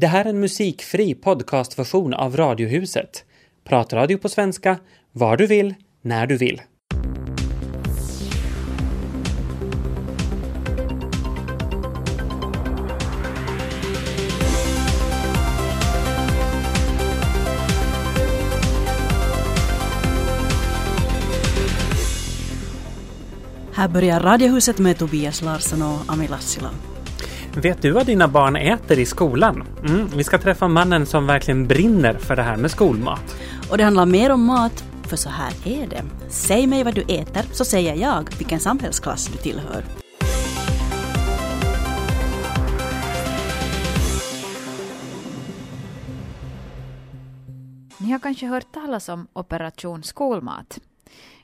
Det här är en musikfri podcastversion av Radiohuset. Pratradio på svenska, var du vill, när du vill. Här börjar Radiohuset med Tobias Larsson och Ami Lassila. Vet du vad dina barn äter i skolan? Mm, vi ska träffa mannen som verkligen brinner för det här med skolmat. Och det handlar mer om mat, för så här är det. Säg mig vad du äter, så säger jag vilken samhällsklass du tillhör. Ni har kanske hört talas om Operation skolmat.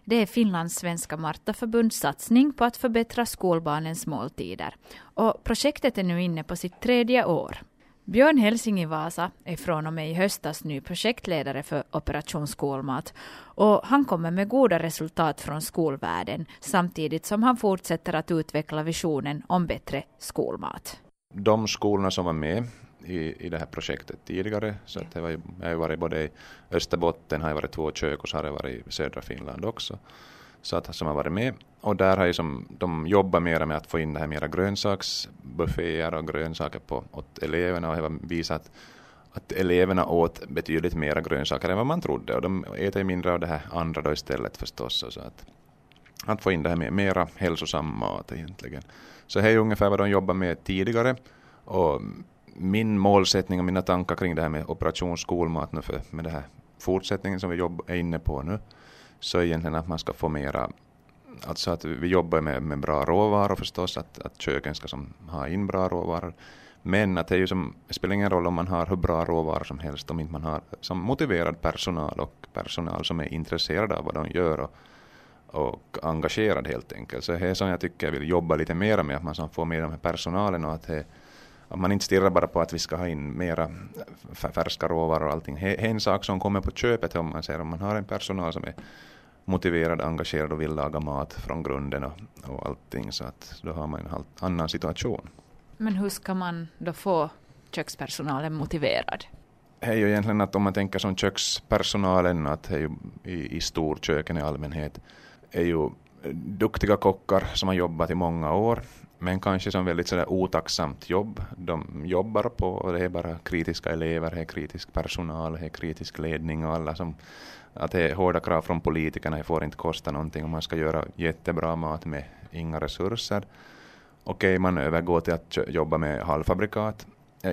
Det är Finlands svenska Martaförbunds satsning på att förbättra skolbarnens måltider. Och projektet är nu inne på sitt tredje år. Björn Helsing i Vasa är från och med i höstas ny projektledare för Operation skolmat och han kommer med goda resultat från skolvärlden samtidigt som han fortsätter att utveckla visionen om bättre skolmat. De skolorna som var med i, i det här projektet tidigare. Så att det var, jag har varit både i Österbotten, har jag varit två kök och så har jag varit i södra Finland också. Så att, som har varit med. Och där har som, de jobbat mera med att få in det här mera grönsaksbufféer och grönsaker på, åt eleverna och har visat att eleverna åt betydligt mera grönsaker än vad man trodde och de äter mindre av det här andra då istället förstås. Så att, att få in det här med mera hälsosam mat egentligen. Så det är ungefär vad de jobbar med tidigare och min målsättning och mina tankar kring det här med operation skolmat nu för, med det här fortsättningen som vi är inne på nu, så egentligen att man ska få mera Alltså att vi jobbar med, med bra råvaror förstås, att, att köken ska som, ha in bra råvaror. Men att det, är ju som, det spelar ingen roll om man har hur bra råvaror som helst om inte man har som motiverad personal och personal som är intresserad av vad de gör och, och engagerad helt enkelt. Så det är som jag tycker jag vill jobba lite mer med, att man får med de här personalen och att det att man inte stirrar bara på att vi ska ha in mera färska råvaror och allting. Det är en sak som kommer på köpet om man säger om man har en personal som är motiverad, engagerad och vill laga mat från grunden och, och allting så att då har man en annan situation. Men hur ska man då få kökspersonalen motiverad? Det är ju egentligen att om man tänker som kökspersonalen, att är ju i, i storköken i allmänhet, är ju duktiga kockar som har jobbat i många år men kanske som väldigt sådär otacksamt jobb. De jobbar på och det är bara kritiska elever, det är kritisk personal, det är kritisk ledning och alla som att det är hårda krav från politikerna, det får inte kosta någonting och man ska göra jättebra mat med inga resurser. Okej, man övergår till att jobba med halvfabrikat.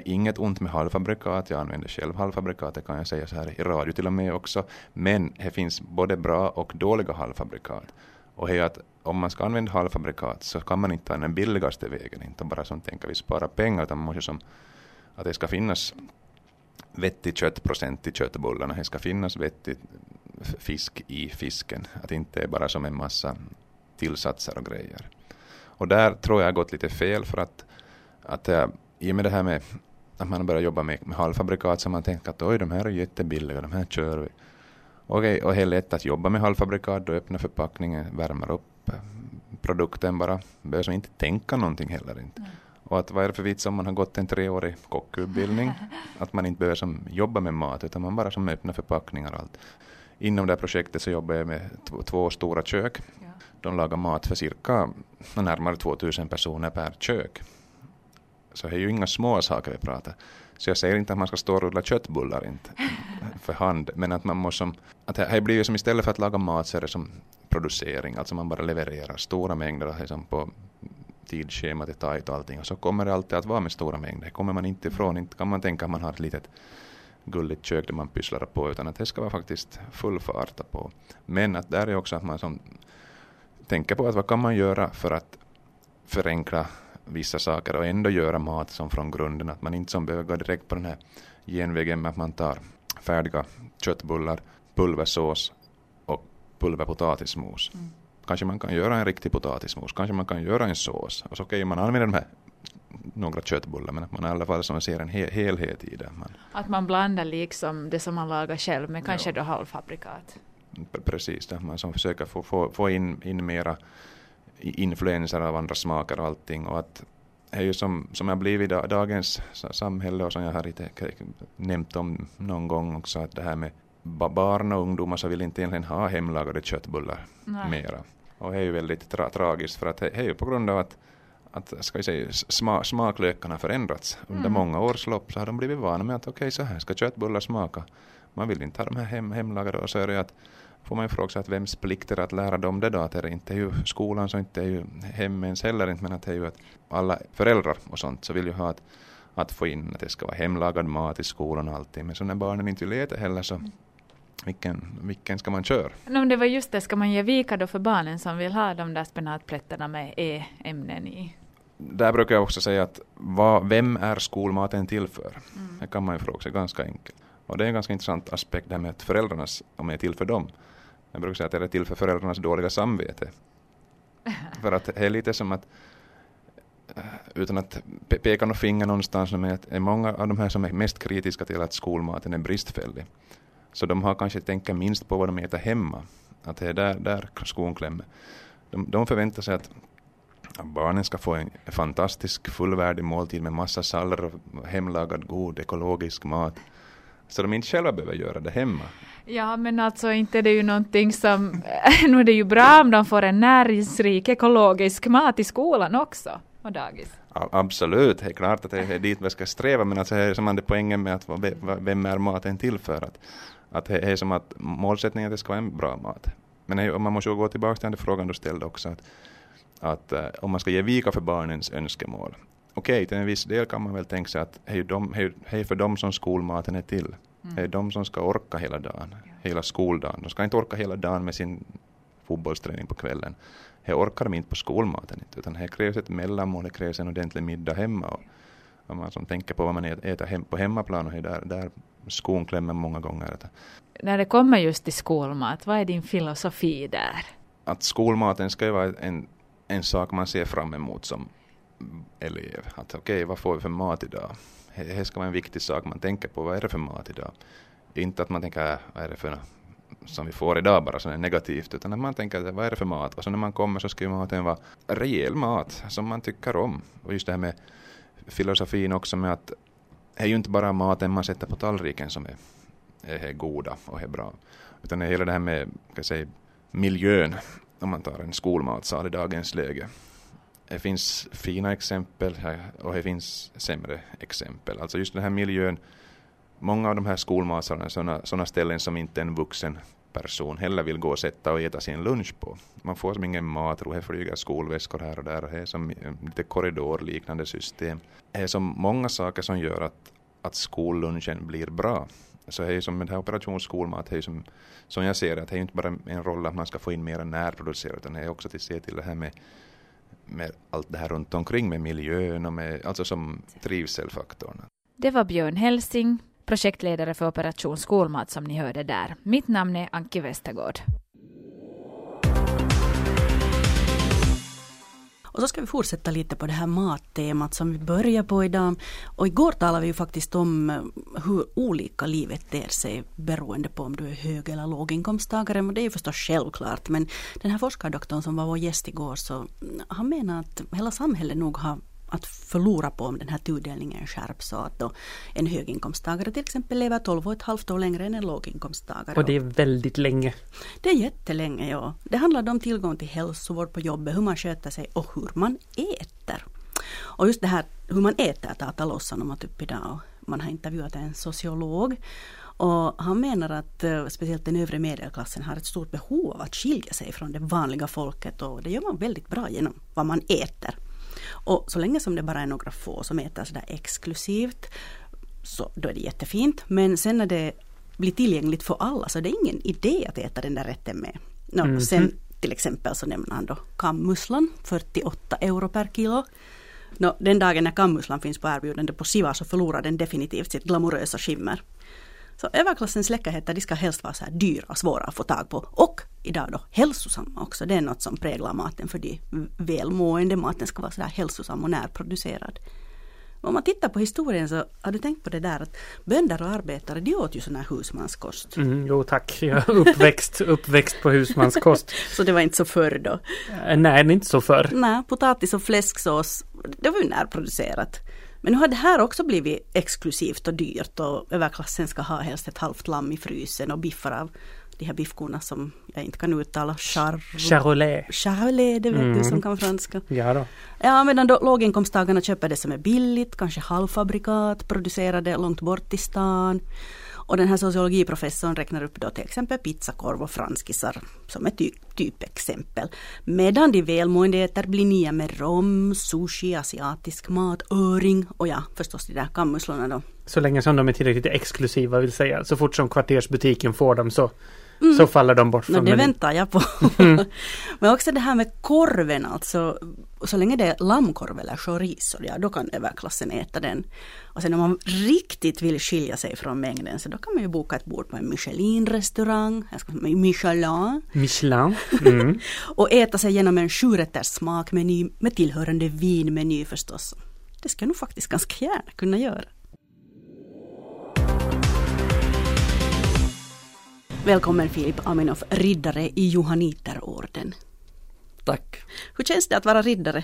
Inget ont med halvfabrikat, jag använder själv halvfabrikat, det kan jag säga så här i radio till och med också. Men det finns både bra och dåliga halvfabrikat. Och det är att om man ska använda halvfabrikat så kan man inte ta den billigaste vägen, inte bara som tänker vi spara pengar, utan man måste som att det ska finnas vettig köttprocent i köttbullarna, det ska finnas vettig fisk i fisken, att det inte är bara som en massa tillsatser och grejer. Och där tror jag har gått lite fel för att, att äh, i och med det här med att man börjar jobba med, med halvfabrikat så har man tänkt att oj, de här är jättebilliga, de här kör vi. Okej, och det är lätt att jobba med halvfabrikat, du öppnar förpackningen, värmer upp produkten bara. Behöver inte tänka någonting heller inte. Mm. Och att vad är det för vits om man har gått en treårig kockutbildning, att man inte behöver som jobba med mat, utan man bara som öppnar förpackningar och allt. Inom det här projektet så jobbar jag med två stora kök. Ja. De lagar mat för cirka närmare 2000 personer per kök. Så det är ju inga små saker vi pratar. Så jag säger inte att man ska stå och rulla köttbullar inte för hand, men att man måste som, att det blir ju som istället för att laga mat så är det som producering, alltså man bara levererar stora mängder liksom på tidsschemat är tajt och allting och så kommer det alltid att vara med stora mängder, kommer man inte ifrån, inte kan man tänka att man har ett litet gulligt kök där man pysslar på, utan att det ska vara faktiskt full fart på. Men att där är också att man som tänker på att vad kan man göra för att förenkla vissa saker och ändå göra mat som från grunden, att man inte som behöver gå direkt på den här genvägen med att man tar färdiga köttbullar, pulversås och pulverpotatismos. Mm. Kanske man kan göra en riktig potatismos, kanske man kan göra en sås. Och så kan man använda de här några köttbullar, men att man i alla fall som ser en hel, helhet i det. Man, att man blandar liksom det som man lagar själv med kanske ja. då halvfabrikat. Precis, att man som försöker få, få, få in, in mera influenser av andra smaker och allting och att är ju som, som har blivit da, dagens samhälle och som jag har lite nämnt om någon gång också att det här med barn och ungdomar så vill inte egentligen ha hemlagade köttbullar Nej. mera. Och det är ju väldigt tra tragiskt för att det är ju på grund av att att ska vi säga, sma, smaklökarna förändrats. Under mm. många års lopp så har de blivit vana med att okej okay, så här ska köttbullar smaka. Man vill inte ha de här hem, hemlagade och så är det att får man ju fråga sig att vems plikt är att lära dem det då? Att det inte är ju skolan så inte är ju hemmens heller inte men att det är ju att alla föräldrar och sånt så vill ju ha att, att få in att det ska vara hemlagad mat i skolan och allting men så när barnen inte vill äta heller så vilken, vilken ska man köra? No, det var just det, ska man ge vika då för barnen som vill ha de där spenatplättarna med E-ämnen i? Där brukar jag också säga att vad, vem är skolmaten till för? Mm. Det kan man ju fråga sig ganska enkelt. Och det är en ganska intressant aspekt det här med att föräldrarnas, om det är till för dem. Jag brukar säga att det är till för föräldrarnas dåliga samvete. för att det är lite som att eh, utan att peka något finger någonstans, men att är många av de här som är mest kritiska till att skolmaten är bristfällig. Så de har kanske tänkt minst på vad de äter hemma. Att det är där, där skon klämmer. De, de förväntar sig att barnen ska få en fantastisk fullvärdig måltid med massa sallad och hemlagad god ekologisk mat. Så de inte själva behöver göra det hemma. Ja, men alltså inte det är ju någonting som... nu är det ju bra om de får en näringsrik ekologisk mat i skolan också, och dagis. absolut, det är klart att det är dit vi ska sträva, men alltså, det är som det poängen med att vem är maten till för? Att, att det är som att målsättningen är att det ska vara en bra mat. Men man måste ju gå tillbaka till den frågan du ställde också, att, att uh, om man ska ge vika för barnens önskemål. Okej, till en viss del kan man väl tänka sig att det är för dem som skolmaten är till. Mm. Det är de som ska orka hela dagen, hela skoldagen. De ska inte orka hela dagen med sin fotbollsträning på kvällen. Det orkar de inte på skolmaten, utan det krävs ett mellanmål, det krävs en ordentlig middag hemma. Och, om man som tänker på vad man äter hem, på hemmaplan, och där, där skon klämmer många gånger. När det kommer just till skolmat, vad är din filosofi där? Att skolmaten ska ju vara en, en sak man ser fram emot som elev. Att okej, okay, vad får vi för mat idag? Det ska vara en viktig sak man tänker på. Vad är det för mat idag? Inte att man tänker, äh, vad är det för som vi får idag bara som är negativt, utan att man tänker vad är det för mat? Och så när man kommer så ska maten vara rejäl mat som man tycker om. Och just det här med filosofin också med att det är ju inte bara maten man sätter på tallriken som är, är, är goda och är bra, utan det är hela det här med kan säga, miljön, om man tar en skolmatsal i dagens läge. Det finns fina exempel och det finns sämre exempel. Alltså just den här miljön, många av de här skolmatsalarna är sådana ställen som inte en vuxen person heller vill gå och sätta och äta sin lunch på. Man får som ingen mat, det flyger skolväskor här och där och det är som eh, lite korridorliknande system. Det är som många saker som gör att, att skollunchen blir bra. Så det är som med det här Operation Skolmat, det är som, som jag ser det, att det är inte bara en roll att man ska få in mer närproducerat, utan det är också att se till det här med med allt det här runt omkring med miljön och med, alltså som trivselfaktorn. Det var Björn Helsing, projektledare för Operation Skolmat som ni hörde där. Mitt namn är Anki Westergård. Och så ska vi fortsätta lite på det här mattemat som vi börjar på idag. Och igår talade vi ju faktiskt om eh, hur olika livet ter sig beroende på om du är hög eller låginkomsttagare. Och det är ju förstås självklart. Men den här forskardoktorn som var vår gäst igår så mm, han menar att hela samhället nog har att förlora på om den här tudelningen skärps så att då en höginkomsttagare till exempel lever 12 och ett halvt år längre än en låginkomsttagare. Och det är väldigt länge. Det är jättelänge, ja. Det handlar om tillgång till hälsovård på jobbet, hur man sköter sig och hur man äter. Och just det här hur man äter tar Talossan om att upp idag. Man har intervjuat en sociolog och han menar att uh, speciellt den övre medelklassen har ett stort behov av att skilja sig från det vanliga folket och det gör man väldigt bra genom vad man äter. Och så länge som det bara är några få som äter sådär exklusivt så då är det jättefint. Men sen när det blir tillgängligt för alla så det är ingen idé att äta den där rätten med. No, mm. Sen till exempel så nämner han då kammusslan, 48 euro per kilo. No, den dagen när kammusslan finns på erbjudande på Siva så förlorar den definitivt sitt glamorösa skimmer. Så överklassens läckerheter de ska helst vara så här dyra och svåra att få tag på. Och idag då hälsosamma också. Det är något som präglar maten för de välmående. Maten ska vara så här hälsosam och närproducerad. Om man tittar på historien så har du tänkt på det där att bönder och arbetare de åt ju sån här husmanskost. Mm, jo tack, jag är uppväxt, uppväxt på husmanskost. så det var inte så förr då? Eh, nej, inte så förr. Nej, potatis och fläsksås, det var ju närproducerat. Men nu har det här också blivit exklusivt och dyrt och överklassen ska ha helst ett halvt lamm i frysen och biffar av de här biffkorna som jag inte kan uttala. Char Charolais. Charolais, det vet mm. du som kan franska. Ja, då. ja medan då låginkomsttagarna köper det som är billigt, kanske halvfabrikat, producerade långt bort i stan. Och den här sociologiprofessorn räknar upp då till exempel pizzakorv och franskisar som ett ty typexempel. Medan de välmående äter blinia med rom, sushi, asiatisk mat, öring och ja, förstås de där kammusslorna då. Så länge som de är tillräckligt exklusiva vill säga. Så fort som kvartersbutiken får dem så Mm. Så faller de bort från no, Det väntar jag på. Mm. Men också det här med korven alltså. Så länge det är lammkorv eller chorizo, ja då kan överklassen äta den. Och sen om man riktigt vill skilja sig från mängden så då kan man ju boka ett bord på en Michelin-restaurang. Michelin. Michelin. Mm. och äta sig igenom en sjurätters smakmeny med tillhörande vinmeny förstås. Det ska jag nog faktiskt ganska gärna kunna göra. Välkommen Filip Aminoff, riddare i Johanniterorden. Tack. Hur känns det att vara riddare?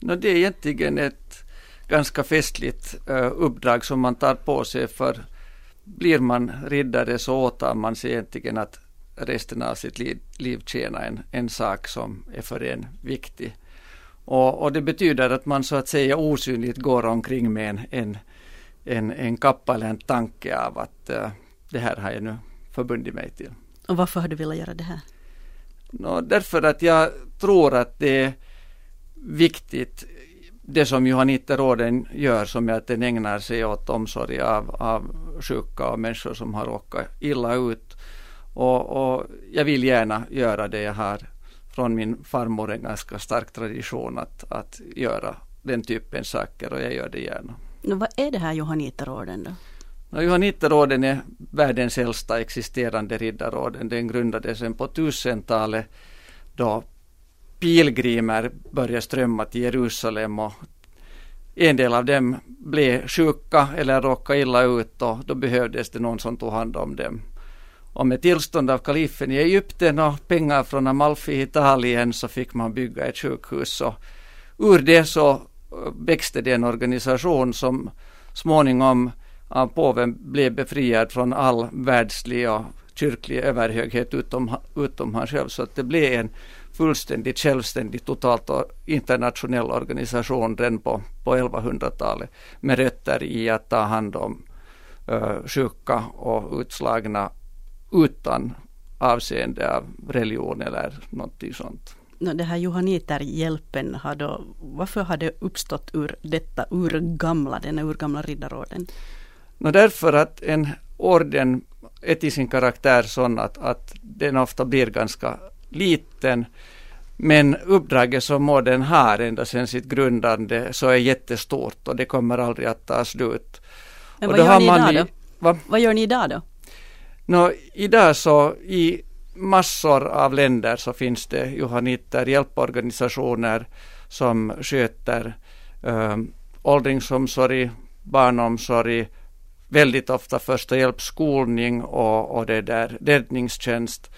No, det är egentligen ett ganska festligt uh, uppdrag som man tar på sig för blir man riddare så åtar man sig egentligen att resten av sitt liv, liv tjäna en, en sak som är för en viktig. Och, och, det betyder att man så att säga osynligt går omkring med en, en, en, en kappa eller en tanke av att uh, det här har jag nu förbundit mig till. Och varför har du velat göra det här? No, därför att jag tror att det är viktigt det som Johanniterråden gör som är att den ägnar sig åt omsorg av, av sjuka och människor som har råkat illa ut. Och, och, jag vill gärna göra det. Jag har från min farmor en ganska stark tradition att, att göra den typen saker och jag gör det gärna. Men vad är det här Johanniterorden då? Johanniterorden är världens äldsta existerande riddarorden. Den grundades på 1000-talet då pilgrimer började strömma till Jerusalem och en del av dem blev sjuka eller råkade illa ut och då behövdes det någon som tog hand om dem. Och med tillstånd av kalifen i Egypten och pengar från Amalfi i Italien så fick man bygga ett sjukhus. Och ur det så växte det en organisation som småningom av påven blev befriad från all världslig och kyrklig överhöghet utom, utom han själv. Så att det blev en fullständigt självständig, totalt internationell organisation redan på, på 1100-talet med rötter i att ta hand om uh, sjuka och utslagna utan avseende av religion eller någonting sånt. Det här Johanniterhjälpen, har då, varför har det uppstått ur detta urgamla, den urgamla riddarorden? No därför att en orden är till sin karaktär sån att, att den ofta blir ganska liten. Men uppdraget som orden har ända sedan sitt grundande så är jättestort och det kommer aldrig att ta slut. Men vad gör ni idag då? Va? Vad gör ni idag då? No, idag så i massor av länder så finns det johanniter, hjälporganisationer som sköter um, åldringsomsorg, barnomsorg, väldigt ofta första hjälpskolning och, och det där räddningstjänst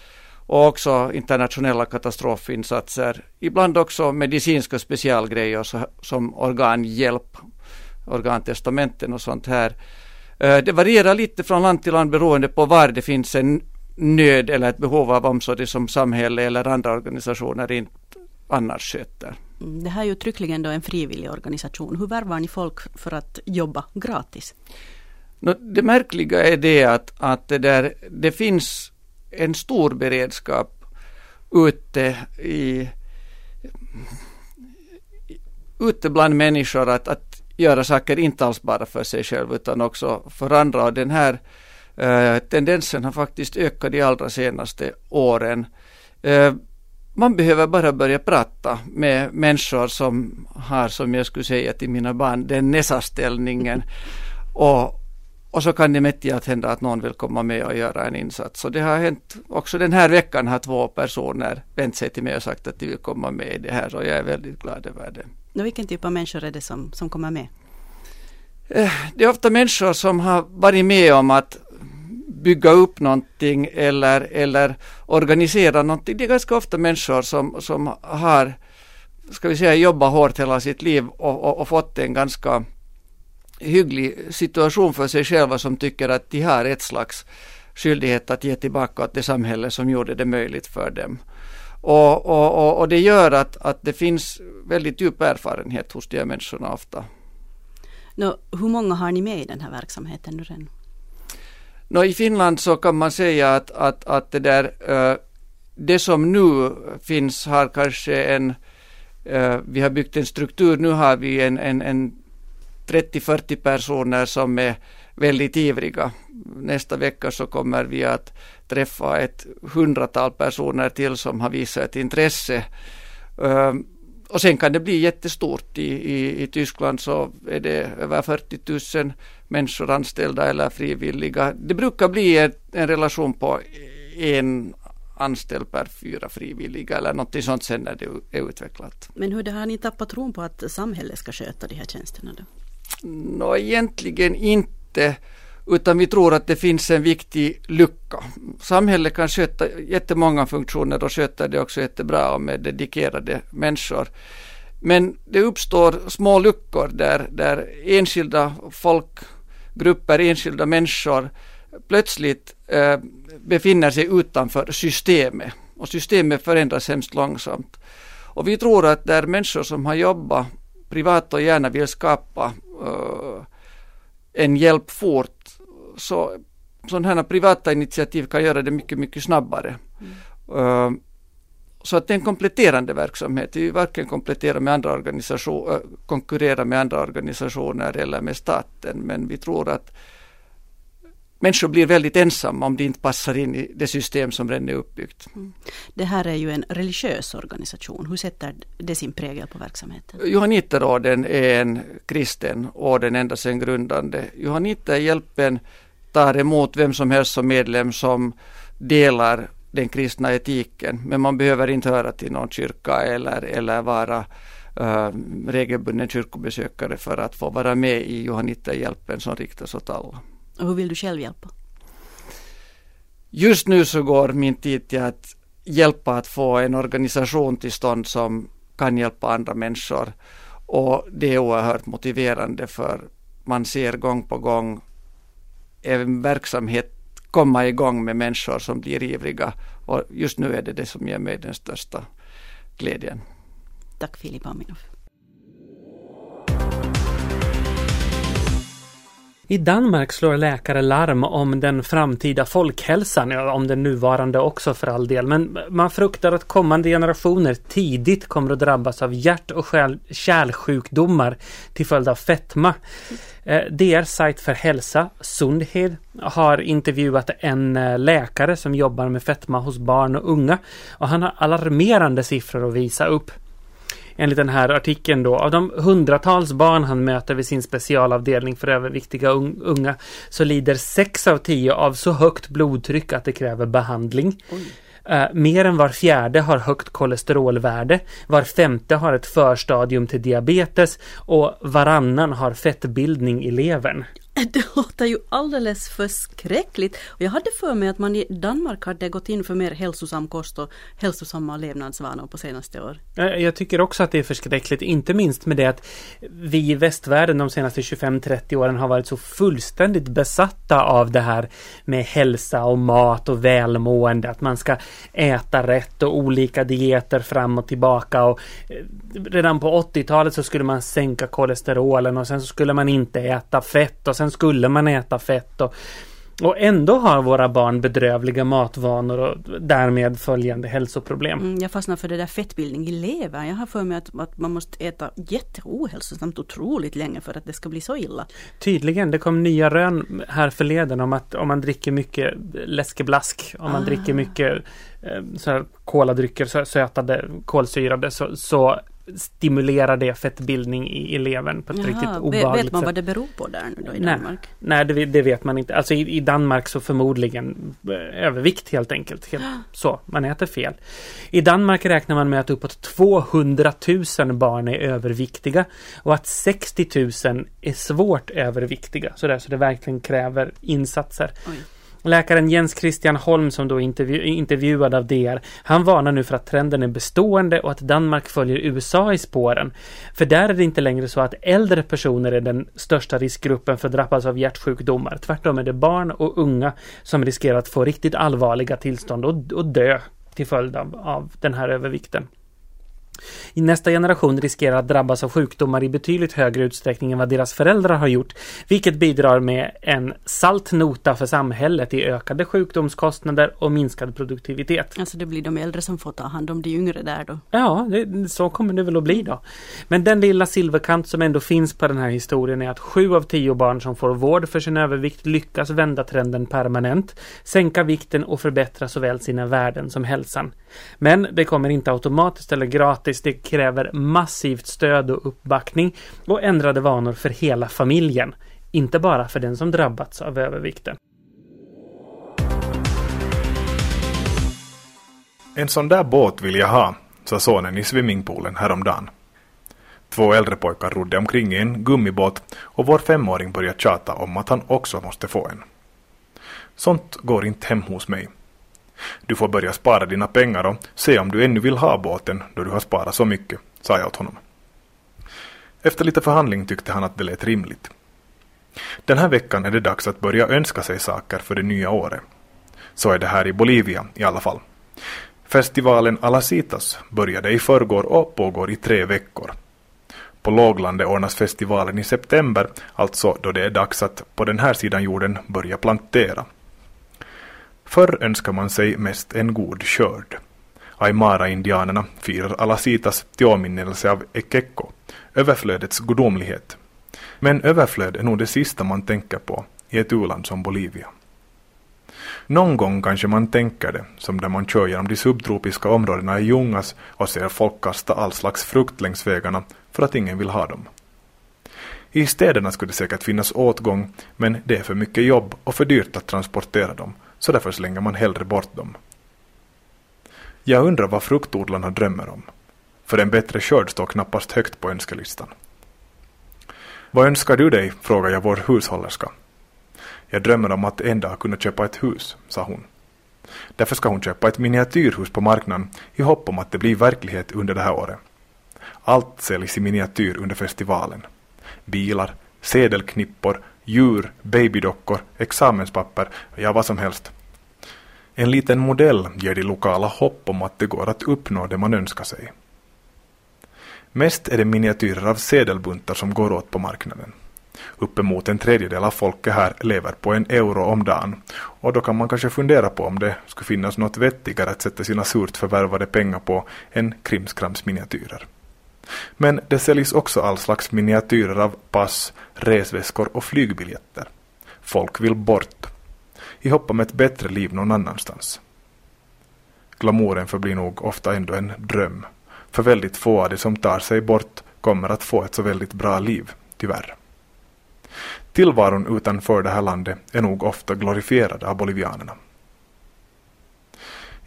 och också internationella katastrofinsatser. Ibland också medicinska specialgrejer så, som organhjälp, organtestamenten och sånt här. Eh, det varierar lite från land till land beroende på var det finns en nöd eller ett behov av omsorg som samhälle eller andra organisationer inte annars sköter. Det här är ju tryckligen då en frivillig organisation. Hur värvar ni folk för att jobba gratis? Det märkliga är det att, att det, där, det finns en stor beredskap ute i ute bland människor att, att göra saker inte alls bara för sig själv utan också för andra. Och den här eh, tendensen har faktiskt ökat de allra senaste åren. Eh, man behöver bara börja prata med människor som har, som jag skulle säga till mina barn, den näsaställningen. Och, och så kan det i att hända att någon vill komma med och göra en insats. Så det har hänt också den här veckan har två personer vänt sig till mig och sagt att de vill komma med i det här och jag är väldigt glad över det. Och vilken typ av människor är det som, som kommer med? Eh, det är ofta människor som har varit med om att bygga upp någonting eller, eller organisera någonting. Det är ganska ofta människor som, som har, ska vi säga, jobbat hårt hela sitt liv och, och, och fått en ganska hygglig situation för sig själva som tycker att de har ett slags skyldighet att ge tillbaka åt det samhälle som gjorde det möjligt för dem. Och, och, och, det gör att, att det finns väldigt djup erfarenhet hos de här människorna ofta. Nå, hur många har ni med i den här verksamheten nu redan? Nå, I Finland så kan man säga att, att, att det där uh, det som nu finns har kanske en uh, vi har byggt en struktur, nu har vi en, en, en 30-40 personer som är väldigt ivriga. Nästa vecka så kommer vi att träffa ett hundratal personer till som har visat ett intresse. Ehm, och sen kan det bli jättestort. I, i, I Tyskland så är det över 40 000 människor anställda eller frivilliga. Det brukar bli en, en relation på en anställd per fyra frivilliga eller något sånt sen när det är utvecklat. Men hur det har ni tappat tron på att samhället ska sköta de här tjänsterna då? Nå, egentligen inte. Utan vi tror att det finns en viktig lucka. Samhället kan sköta jättemånga funktioner och sköter det också jättebra med dedikerade människor. Men det uppstår små luckor där, där enskilda folkgrupper, enskilda människor plötsligt eh, befinner sig utanför systemet. Och systemet förändras hemskt långsamt. Och vi tror att där människor som har jobbat privat och gärna vill skapa en hjälp fort så sådana här privata initiativ kan göra det mycket, mycket snabbare. Mm. Uh, så att det är en kompletterande verksamhet. Vi varken komplettera med andra organisationer, uh, konkurrera med andra organisationer eller med staten. Men vi tror att människor blir väldigt ensamma om de inte passar in i det system som redan är uppbyggt. Mm. Det här är ju en religiös organisation. Hur sätter det sin prägel på verksamheten? Johanniterorden är en kristen orden ända sedan grundande. Johanniterhjälpen tar emot vem som helst som medlem som delar den kristna etiken. Men man behöver inte höra till någon kyrka eller, eller vara uh, regelbunden kyrkobesökare för att få vara med i Johanniterhjälpen som riktas åt alla. Och hur vill du själv hjälpa? Just nu så går min tid till att hjälpa att få en organisation till stånd som kan hjälpa andra människor. Och det är oerhört motiverande för man ser gång på gång en verksamhet komma igång med människor som blir ivriga. Och just nu är det det som ger mig den största glädjen. Tack Filip Aminoff. I Danmark slår läkare larm om den framtida folkhälsan, ja, om den nuvarande också för all del. Men man fruktar att kommande generationer tidigt kommer att drabbas av hjärt och kärlsjukdomar till följd av fetma. Eh, DR sajt för hälsa, Sundhed, har intervjuat en eh, läkare som jobbar med fetma hos barn och unga. Och han har alarmerande siffror att visa upp enligt den här artikeln då, av de hundratals barn han möter vid sin specialavdelning för överviktiga unga så lider sex av tio av så högt blodtryck att det kräver behandling. Uh, mer än var fjärde har högt kolesterolvärde, var femte har ett förstadium till diabetes och varannan har fettbildning i levern. Det låter ju alldeles förskräckligt. Och jag hade för mig att man i Danmark hade gått in för mer hälsosam kost och hälsosamma levnadsvanor på senaste år. Jag tycker också att det är förskräckligt, inte minst med det att vi i västvärlden de senaste 25-30 åren har varit så fullständigt besatta av det här med hälsa och mat och välmående. Att man ska äta rätt och olika dieter fram och tillbaka. Och eh, redan på 80-talet så skulle man sänka kolesterolen och sen så skulle man inte äta fett och sen sen skulle man äta fett och och ändå har våra barn bedrövliga matvanor och därmed följande hälsoproblem. Mm, jag fastnar för det där fettbildning i levern. Jag har för mig att, att man måste äta jätteohälsosamt otroligt länge för att det ska bli så illa. Tydligen, det kom nya rön här förleden om att om man dricker mycket läskeblask, om man ah. dricker mycket eh, så här, koladrycker, sötade, kolsyrade så, så stimulerar det fettbildning i eleven på ett Jaha, riktigt obehagligt Vet man vad det beror på där nu då i Nej. Danmark? Nej, det, det vet man inte. Alltså i, i Danmark så förmodligen eh, övervikt helt enkelt. Helt, så, man äter fel. I Danmark räknar man med att uppåt 200 000 barn är överviktiga och att 60 000 är svårt överviktiga. Så, där, så det verkligen kräver insatser. Oj. Läkaren Jens Christian Holm som då är intervju- intervjuad av DR, han varnar nu för att trenden är bestående och att Danmark följer USA i spåren. För där är det inte längre så att äldre personer är den största riskgruppen för att drabbas av hjärtsjukdomar. Tvärtom är det barn och unga som riskerar att få riktigt allvarliga tillstånd och, och dö till följd av, av den här övervikten. I nästa generation riskerar att drabbas av sjukdomar i betydligt högre utsträckning än vad deras föräldrar har gjort, vilket bidrar med en salt nota för samhället i ökade sjukdomskostnader och minskad produktivitet. Alltså det blir de äldre som får ta hand om de yngre där då. Ja, det, så kommer det väl att bli då. Men den lilla silverkant som ändå finns på den här historien är att sju av tio barn som får vård för sin övervikt lyckas vända trenden permanent, sänka vikten och förbättra såväl sina värden som hälsan. Men det kommer inte automatiskt eller gratis. Det kräver massivt stöd och uppbackning och ändrade vanor för hela familjen. Inte bara för den som drabbats av övervikten. En sån där båt vill jag ha, sa sonen i swimmingpoolen häromdagen. Två äldre pojkar rodde omkring i en gummibåt och vår femåring började tjata om att han också måste få en. Sånt går inte hem hos mig. Du får börja spara dina pengar och se om du ännu vill ha båten då du har sparat så mycket, sa jag åt honom. Efter lite förhandling tyckte han att det lät rimligt. Den här veckan är det dags att börja önska sig saker för det nya året. Så är det här i Bolivia i alla fall. Festivalen Alacitas började i förrgår och pågår i tre veckor. På låglandet ordnas festivalen i september, alltså då det är dags att på den här sidan jorden börja plantera. Förr önskar man sig mest en god skörd. Aymara-indianerna firar Alasitas till åminnelse av Ekeko, överflödets gudomlighet. Men överflöd är nog det sista man tänker på i ett u-land som Bolivia. Någon gång kanske man tänker det, som när man kör genom de subtropiska områdena i Ljungas och ser folk kasta all slags frukt längs vägarna för att ingen vill ha dem. I städerna skulle det säkert finnas åtgång, men det är för mycket jobb och för dyrt att transportera dem, så därför slänger man hellre bort dem. Jag undrar vad fruktodlarna drömmer om. För en bättre skörd står knappast högt på önskelistan. Vad önskar du dig? frågar jag vår hushållerska. Jag drömmer om att en dag kunna köpa ett hus, sa hon. Därför ska hon köpa ett miniatyrhus på marknaden i hopp om att det blir verklighet under det här året. Allt säljs i miniatyr under festivalen. Bilar, sedelknippor, djur, babydockor, examenspapper, ja vad som helst. En liten modell ger de lokala hopp om att det går att uppnå det man önskar sig. Mest är det miniatyrer av sedelbuntar som går åt på marknaden. Uppemot en tredjedel av folket här lever på en euro om dagen och då kan man kanske fundera på om det skulle finnas något vettigare att sätta sina surt förvärvade pengar på än krimskramsminiatyrer. Men det säljs också all slags miniatyrer av pass, resväskor och flygbiljetter. Folk vill bort. I hopp om ett bättre liv någon annanstans. Glamouren förblir nog ofta ändå en dröm. För väldigt få av de som tar sig bort kommer att få ett så väldigt bra liv, tyvärr. Tillvaron utanför det här landet är nog ofta glorifierad av bolivianerna.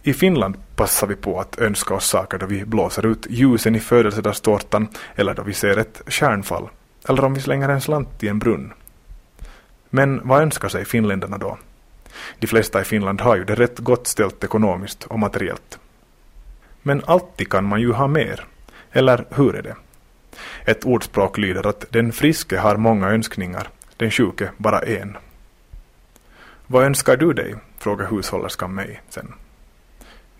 I Finland passar vi på att önska oss saker då vi blåser ut ljusen i födelsedagstårtan eller då vi ser ett stjärnfall eller om vi slänger en slant i en brunn. Men vad önskar sig finländarna då? De flesta i Finland har ju det rätt gott ställt ekonomiskt och materiellt. Men alltid kan man ju ha mer. Eller hur är det? Ett ordspråk lyder att den friske har många önskningar, den sjuke bara en. Vad önskar du dig? frågar hushållerskan mig sen.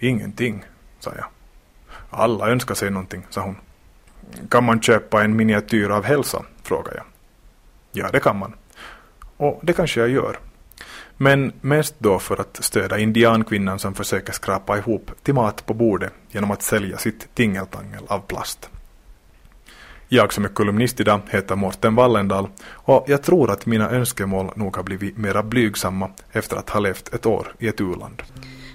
Ingenting, sa jag. Alla önskar sig någonting, sa hon. Kan man köpa en miniatyr av hälsa? frågade jag. Ja, det kan man. Och det kanske jag gör. Men mest då för att stödja indiankvinnan som försöker skrapa ihop till mat på bordet genom att sälja sitt tingeltangel av plast. Jag som är kolumnist idag heter Morten Wallendal och jag tror att mina önskemål nog har blivit mera blygsamma efter att ha levt ett år i ett u-land.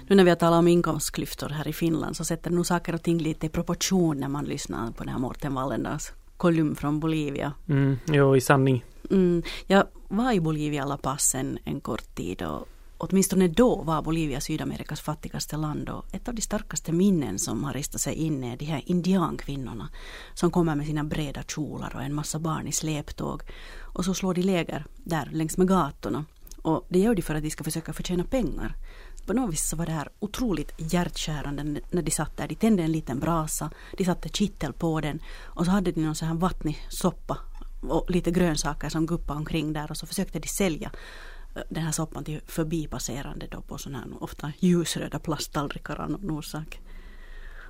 Nu när vi har talat om inkomstklyftor här i Finland så sätter nog saker och ting lite i proportion när man lyssnar på den här Mårten Wallendags kolumn från Bolivia. Mm, jo, i sanning. Mm, jag var i Bolivia La Paz en, en kort tid och åtminstone då var Bolivia Sydamerikas fattigaste land och ett av de starkaste minnen som har ristat sig in är de här indiankvinnorna som kommer med sina breda kjolar och en massa barn i släptåg och så slår de läger där längs med gatorna och det gör de för att de ska försöka förtjäna pengar. På något vis så var det här otroligt hjärtkärande när de satt där. De tände en liten brasa, de satte kittel på den och så hade de någon sån här vattnig soppa och lite grönsaker som guppade omkring där och så försökte de sälja eh, den här soppan till förbipasserande då på sådana här ofta ljusröda plasttallrikar av någon orsak.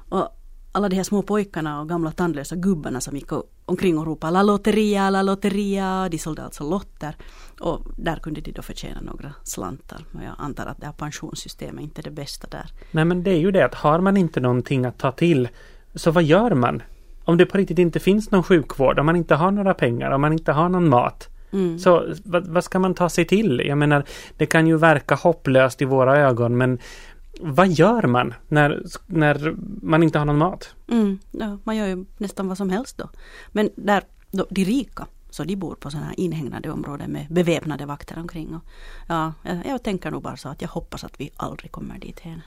Och alla de här små pojkarna och gamla tandlösa gubbarna som gick omkring och ropade La Lotteria, La Lotteria. De sålde alltså lotter. Och där kunde de då förtjäna några slantar. Och jag antar att det här pensionssystemet inte är det bästa där. Nej men det är ju det att har man inte någonting att ta till så vad gör man? Om det på riktigt inte finns någon sjukvård, om man inte har några pengar, om man inte har någon mat. Mm. Så vad, vad, ska man ta sig till? Jag menar, det kan ju verka hopplöst i våra ögon men vad gör man när, när man inte har någon mat? Mm, ja, man gör ju nästan vad som helst då. Men där, då, de rika, så de bor på sådana här inhägnade områden med beväpnade vakter omkring. Och, ja, jag, jag tänker nog bara så att jag hoppas att vi aldrig kommer dit här.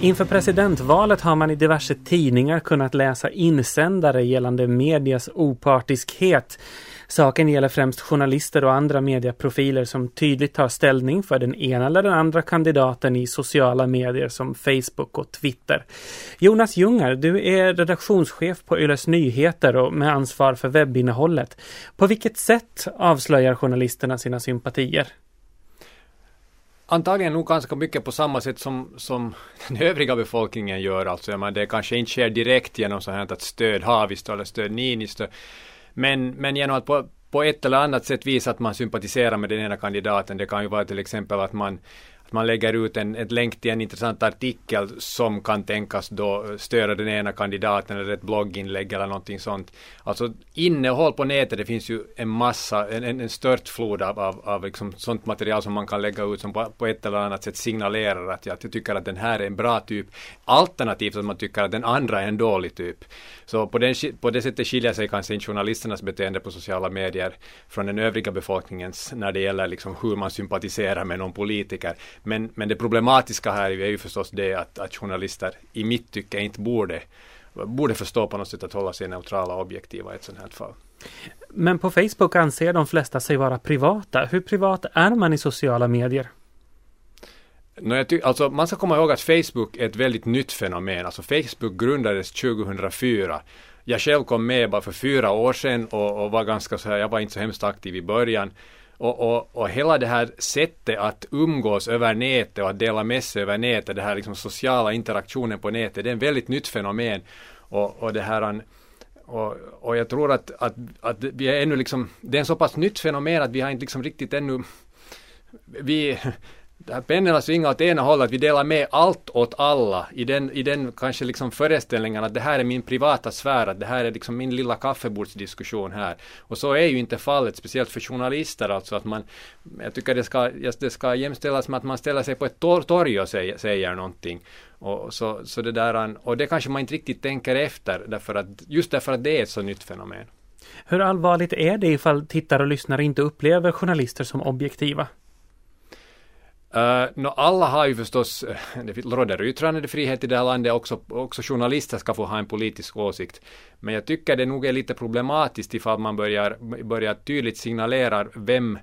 Inför presidentvalet har man i diverse tidningar kunnat läsa insändare gällande medias opartiskhet. Saken gäller främst journalister och andra medieprofiler som tydligt tar ställning för den ena eller den andra kandidaten i sociala medier som Facebook och Twitter. Jonas Ljungar, du är redaktionschef på Yles Nyheter och med ansvar för webbinnehållet. På vilket sätt avslöjar journalisterna sina sympatier? Antagligen nog ganska mycket på samma sätt som, som den övriga befolkningen gör. Alltså, jag menar, det kanske inte sker direkt genom så här att stöd Haavisto eller stöd Niinistö. Men, men genom att på, på ett eller annat sätt visa att man sympatiserar med den ena kandidaten. Det kan ju vara till exempel att man man lägger ut en ett länk till en intressant artikel som kan tänkas då störa den ena kandidaten eller ett blogginlägg eller någonting sånt. Alltså innehåll på nätet, det finns ju en massa, en, en störtflod av, av, av liksom sånt material som man kan lägga ut som på, på ett eller annat sätt signalerar att jag, att jag tycker att den här är en bra typ. Alternativt att man tycker att den andra är en dålig typ. Så på, den, på det sättet skiljer sig kanske inte journalisternas beteende på sociala medier från den övriga befolkningens när det gäller liksom hur man sympatiserar med någon politiker. Men, men det problematiska här är ju förstås det att, att journalister i mitt tycke inte borde, borde förstå på något sätt att hålla sig neutrala och objektiva i ett sådant här fall. Men på Facebook anser de flesta sig vara privata. Hur privat är man i sociala medier? No, jag ty- alltså, man ska komma ihåg att Facebook är ett väldigt nytt fenomen. Alltså Facebook grundades 2004. Jag själv kom med bara för fyra år sedan och, och var ganska så här, jag var inte så hemskt aktiv i början. Och, och, och hela det här sättet att umgås över nätet och att dela med sig över nätet, det här liksom sociala interaktionen på nätet, det är en väldigt nytt fenomen. Och, och det här och, och jag tror att, att, att vi är ännu liksom, det är en så pass nytt fenomen att vi har inte liksom riktigt ännu vi, pendeln svingar åt ena hållet, vi delar med allt åt alla i den, i den kanske liksom föreställningen att det här är min privata sfär, att det här är liksom min lilla kaffebordsdiskussion här. Och så är ju inte fallet, speciellt för journalister alltså att man, jag tycker det ska, det ska jämställas med att man ställer sig på ett tor torg och säger, säger någonting. Och, så, så det där, och det kanske man inte riktigt tänker efter, därför att, just därför att det är ett så nytt fenomen. Hur allvarligt är det ifall tittare och lyssnare inte upplever journalister som objektiva? Uh, no, alla har ju förstås, eh, det råder yttrandefrihet i det här landet, också, också journalister ska få ha en politisk åsikt. Men jag tycker det nog är lite problematiskt ifall man börjar, börjar tydligt signalera vem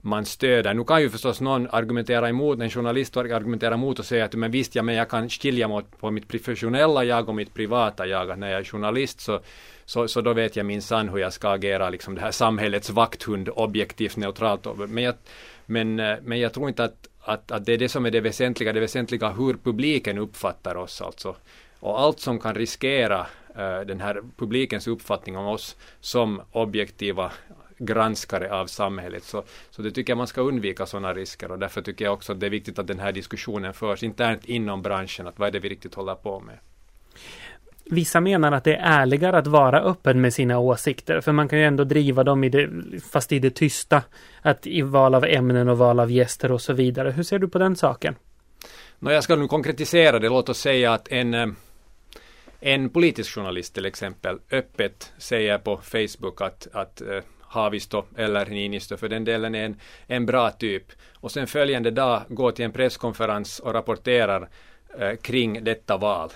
man stöder. Nu kan ju förstås någon argumentera emot, en journalist argumentera emot och säga att men visst, ja, men jag kan skilja mot på mitt professionella jag och mitt privata jag. Att när jag är journalist så, så, så då vet jag minsann hur jag ska agera, liksom det här samhällets vakthund, objektivt, neutralt. Men jag, men, eh, men jag tror inte att att, att det är det som är det väsentliga, det väsentliga hur publiken uppfattar oss alltså. Och allt som kan riskera uh, den här publikens uppfattning om oss som objektiva granskare av samhället. Så, så det tycker jag man ska undvika sådana risker och därför tycker jag också att det är viktigt att den här diskussionen förs internt inom branschen, att vad är det vi riktigt håller på med. Vissa menar att det är ärligare att vara öppen med sina åsikter, för man kan ju ändå driva dem i det, fast i det tysta. Att i val av ämnen och val av gäster och så vidare. Hur ser du på den saken? No, jag ska nu konkretisera det. Låt oss säga att en, eh, en politisk journalist till exempel öppet säger på Facebook att, att eh, Haavisto eller Niinistö för den delen är en, en bra typ. Och sen följande dag går till en presskonferens och rapporterar eh, kring detta val.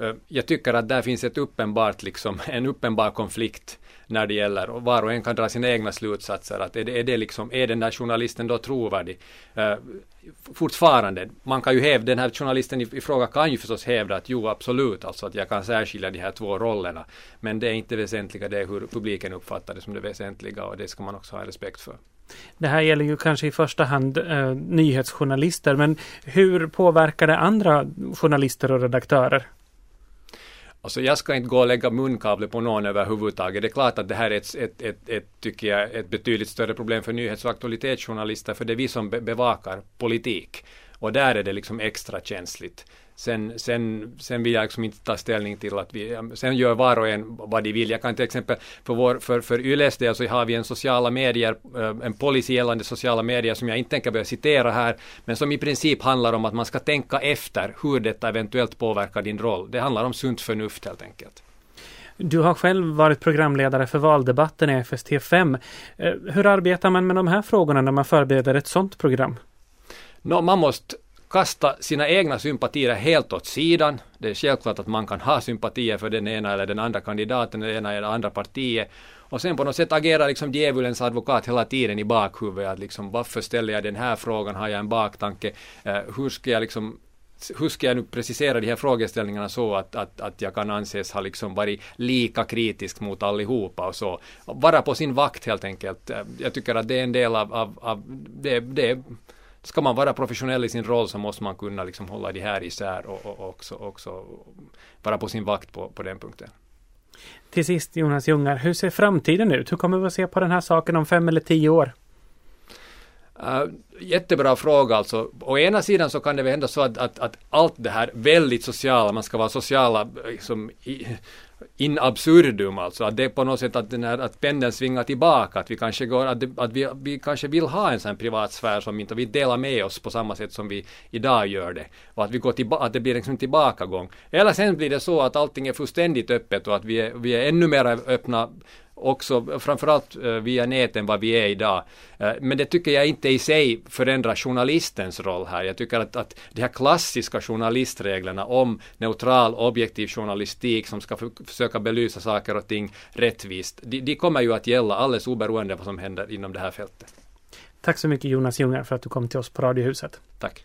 Eh, jag tycker att där finns ett uppenbart, liksom, en uppenbar konflikt när det gäller, och var och en kan dra sina egna slutsatser, att är, det, är, det liksom, är den där journalisten då trovärdig? Uh, fortfarande, man kan ju hävda, den här journalisten i, i fråga kan ju förstås hävda att jo absolut, alltså att jag kan särskilja de här två rollerna, men det är inte väsentliga, det är hur publiken uppfattar det som det väsentliga och det ska man också ha respekt för. Det här gäller ju kanske i första hand eh, nyhetsjournalister, men hur påverkar det andra journalister och redaktörer? Alltså jag ska inte gå och lägga munkavle på någon överhuvudtaget. Det är klart att det här är ett, ett, ett, ett, tycker jag, ett betydligt större problem för nyhets och aktualitetsjournalister, för det är vi som bevakar politik. Och där är det liksom extra känsligt. Sen, sen, sen vill jag liksom inte ta ställning till att vi, sen gör var och en vad de vill. Jag kan till exempel, för, vår, för, för Yles del så har vi en sociala medier, eh, en policy gällande sociala medier som jag inte tänker börja citera här, men som i princip handlar om att man ska tänka efter hur detta eventuellt påverkar din roll. Det handlar om sunt förnuft helt enkelt. Du har själv varit programledare för valdebatten i FST5. Eh, hur arbetar man med de här frågorna när man förbereder ett sådant program? No, man måste kasta sina egna sympatier helt åt sidan. Det är självklart att man kan ha sympatier för den ena eller den andra kandidaten, den ena eller andra partiet. Och sen på något sätt agera liksom djävulens advokat hela tiden i bakhuvudet. Att liksom, varför ställer jag den här frågan? Har jag en baktanke? Eh, hur ska jag liksom hur ska jag nu precisera de här frågeställningarna så att, att, att jag kan anses ha liksom varit lika kritisk mot allihopa och så. Vara på sin vakt helt enkelt. Eh, jag tycker att det är en del av, av, av det, det ska man vara professionell i sin roll så måste man kunna liksom hålla det här isär och, och också, också vara på sin vakt på, på den punkten. Till sist Jonas Ljungar, hur ser framtiden ut? Hur kommer vi att se på den här saken om fem eller tio år? Uh, jättebra fråga alltså. Å ena sidan så kan det väl hända så att, att, att allt det här väldigt sociala, man ska vara sociala liksom, i, in absurdum alltså. Att det är på något sätt att, den här, att pendeln svingar tillbaka. Att vi kanske, går, att, det, att vi, vi kanske vill ha en sån privat sfär som inte vi delar med oss på samma sätt som vi idag gör det. Och att, vi går tillba, att det blir liksom tillbakagång. Eller sen blir det så att allting är fullständigt öppet och att vi är, vi är ännu mer öppna också framförallt eh, via näten vad vi är idag. Eh, men det tycker jag inte i sig förändrar journalistens roll här. Jag tycker att, att de här klassiska journalistreglerna om neutral, objektiv journalistik som ska försöka belysa saker och ting rättvist, de, de kommer ju att gälla alldeles oberoende vad som händer inom det här fältet. Tack så mycket Jonas Ljungar för att du kom till oss på Radiohuset. Tack.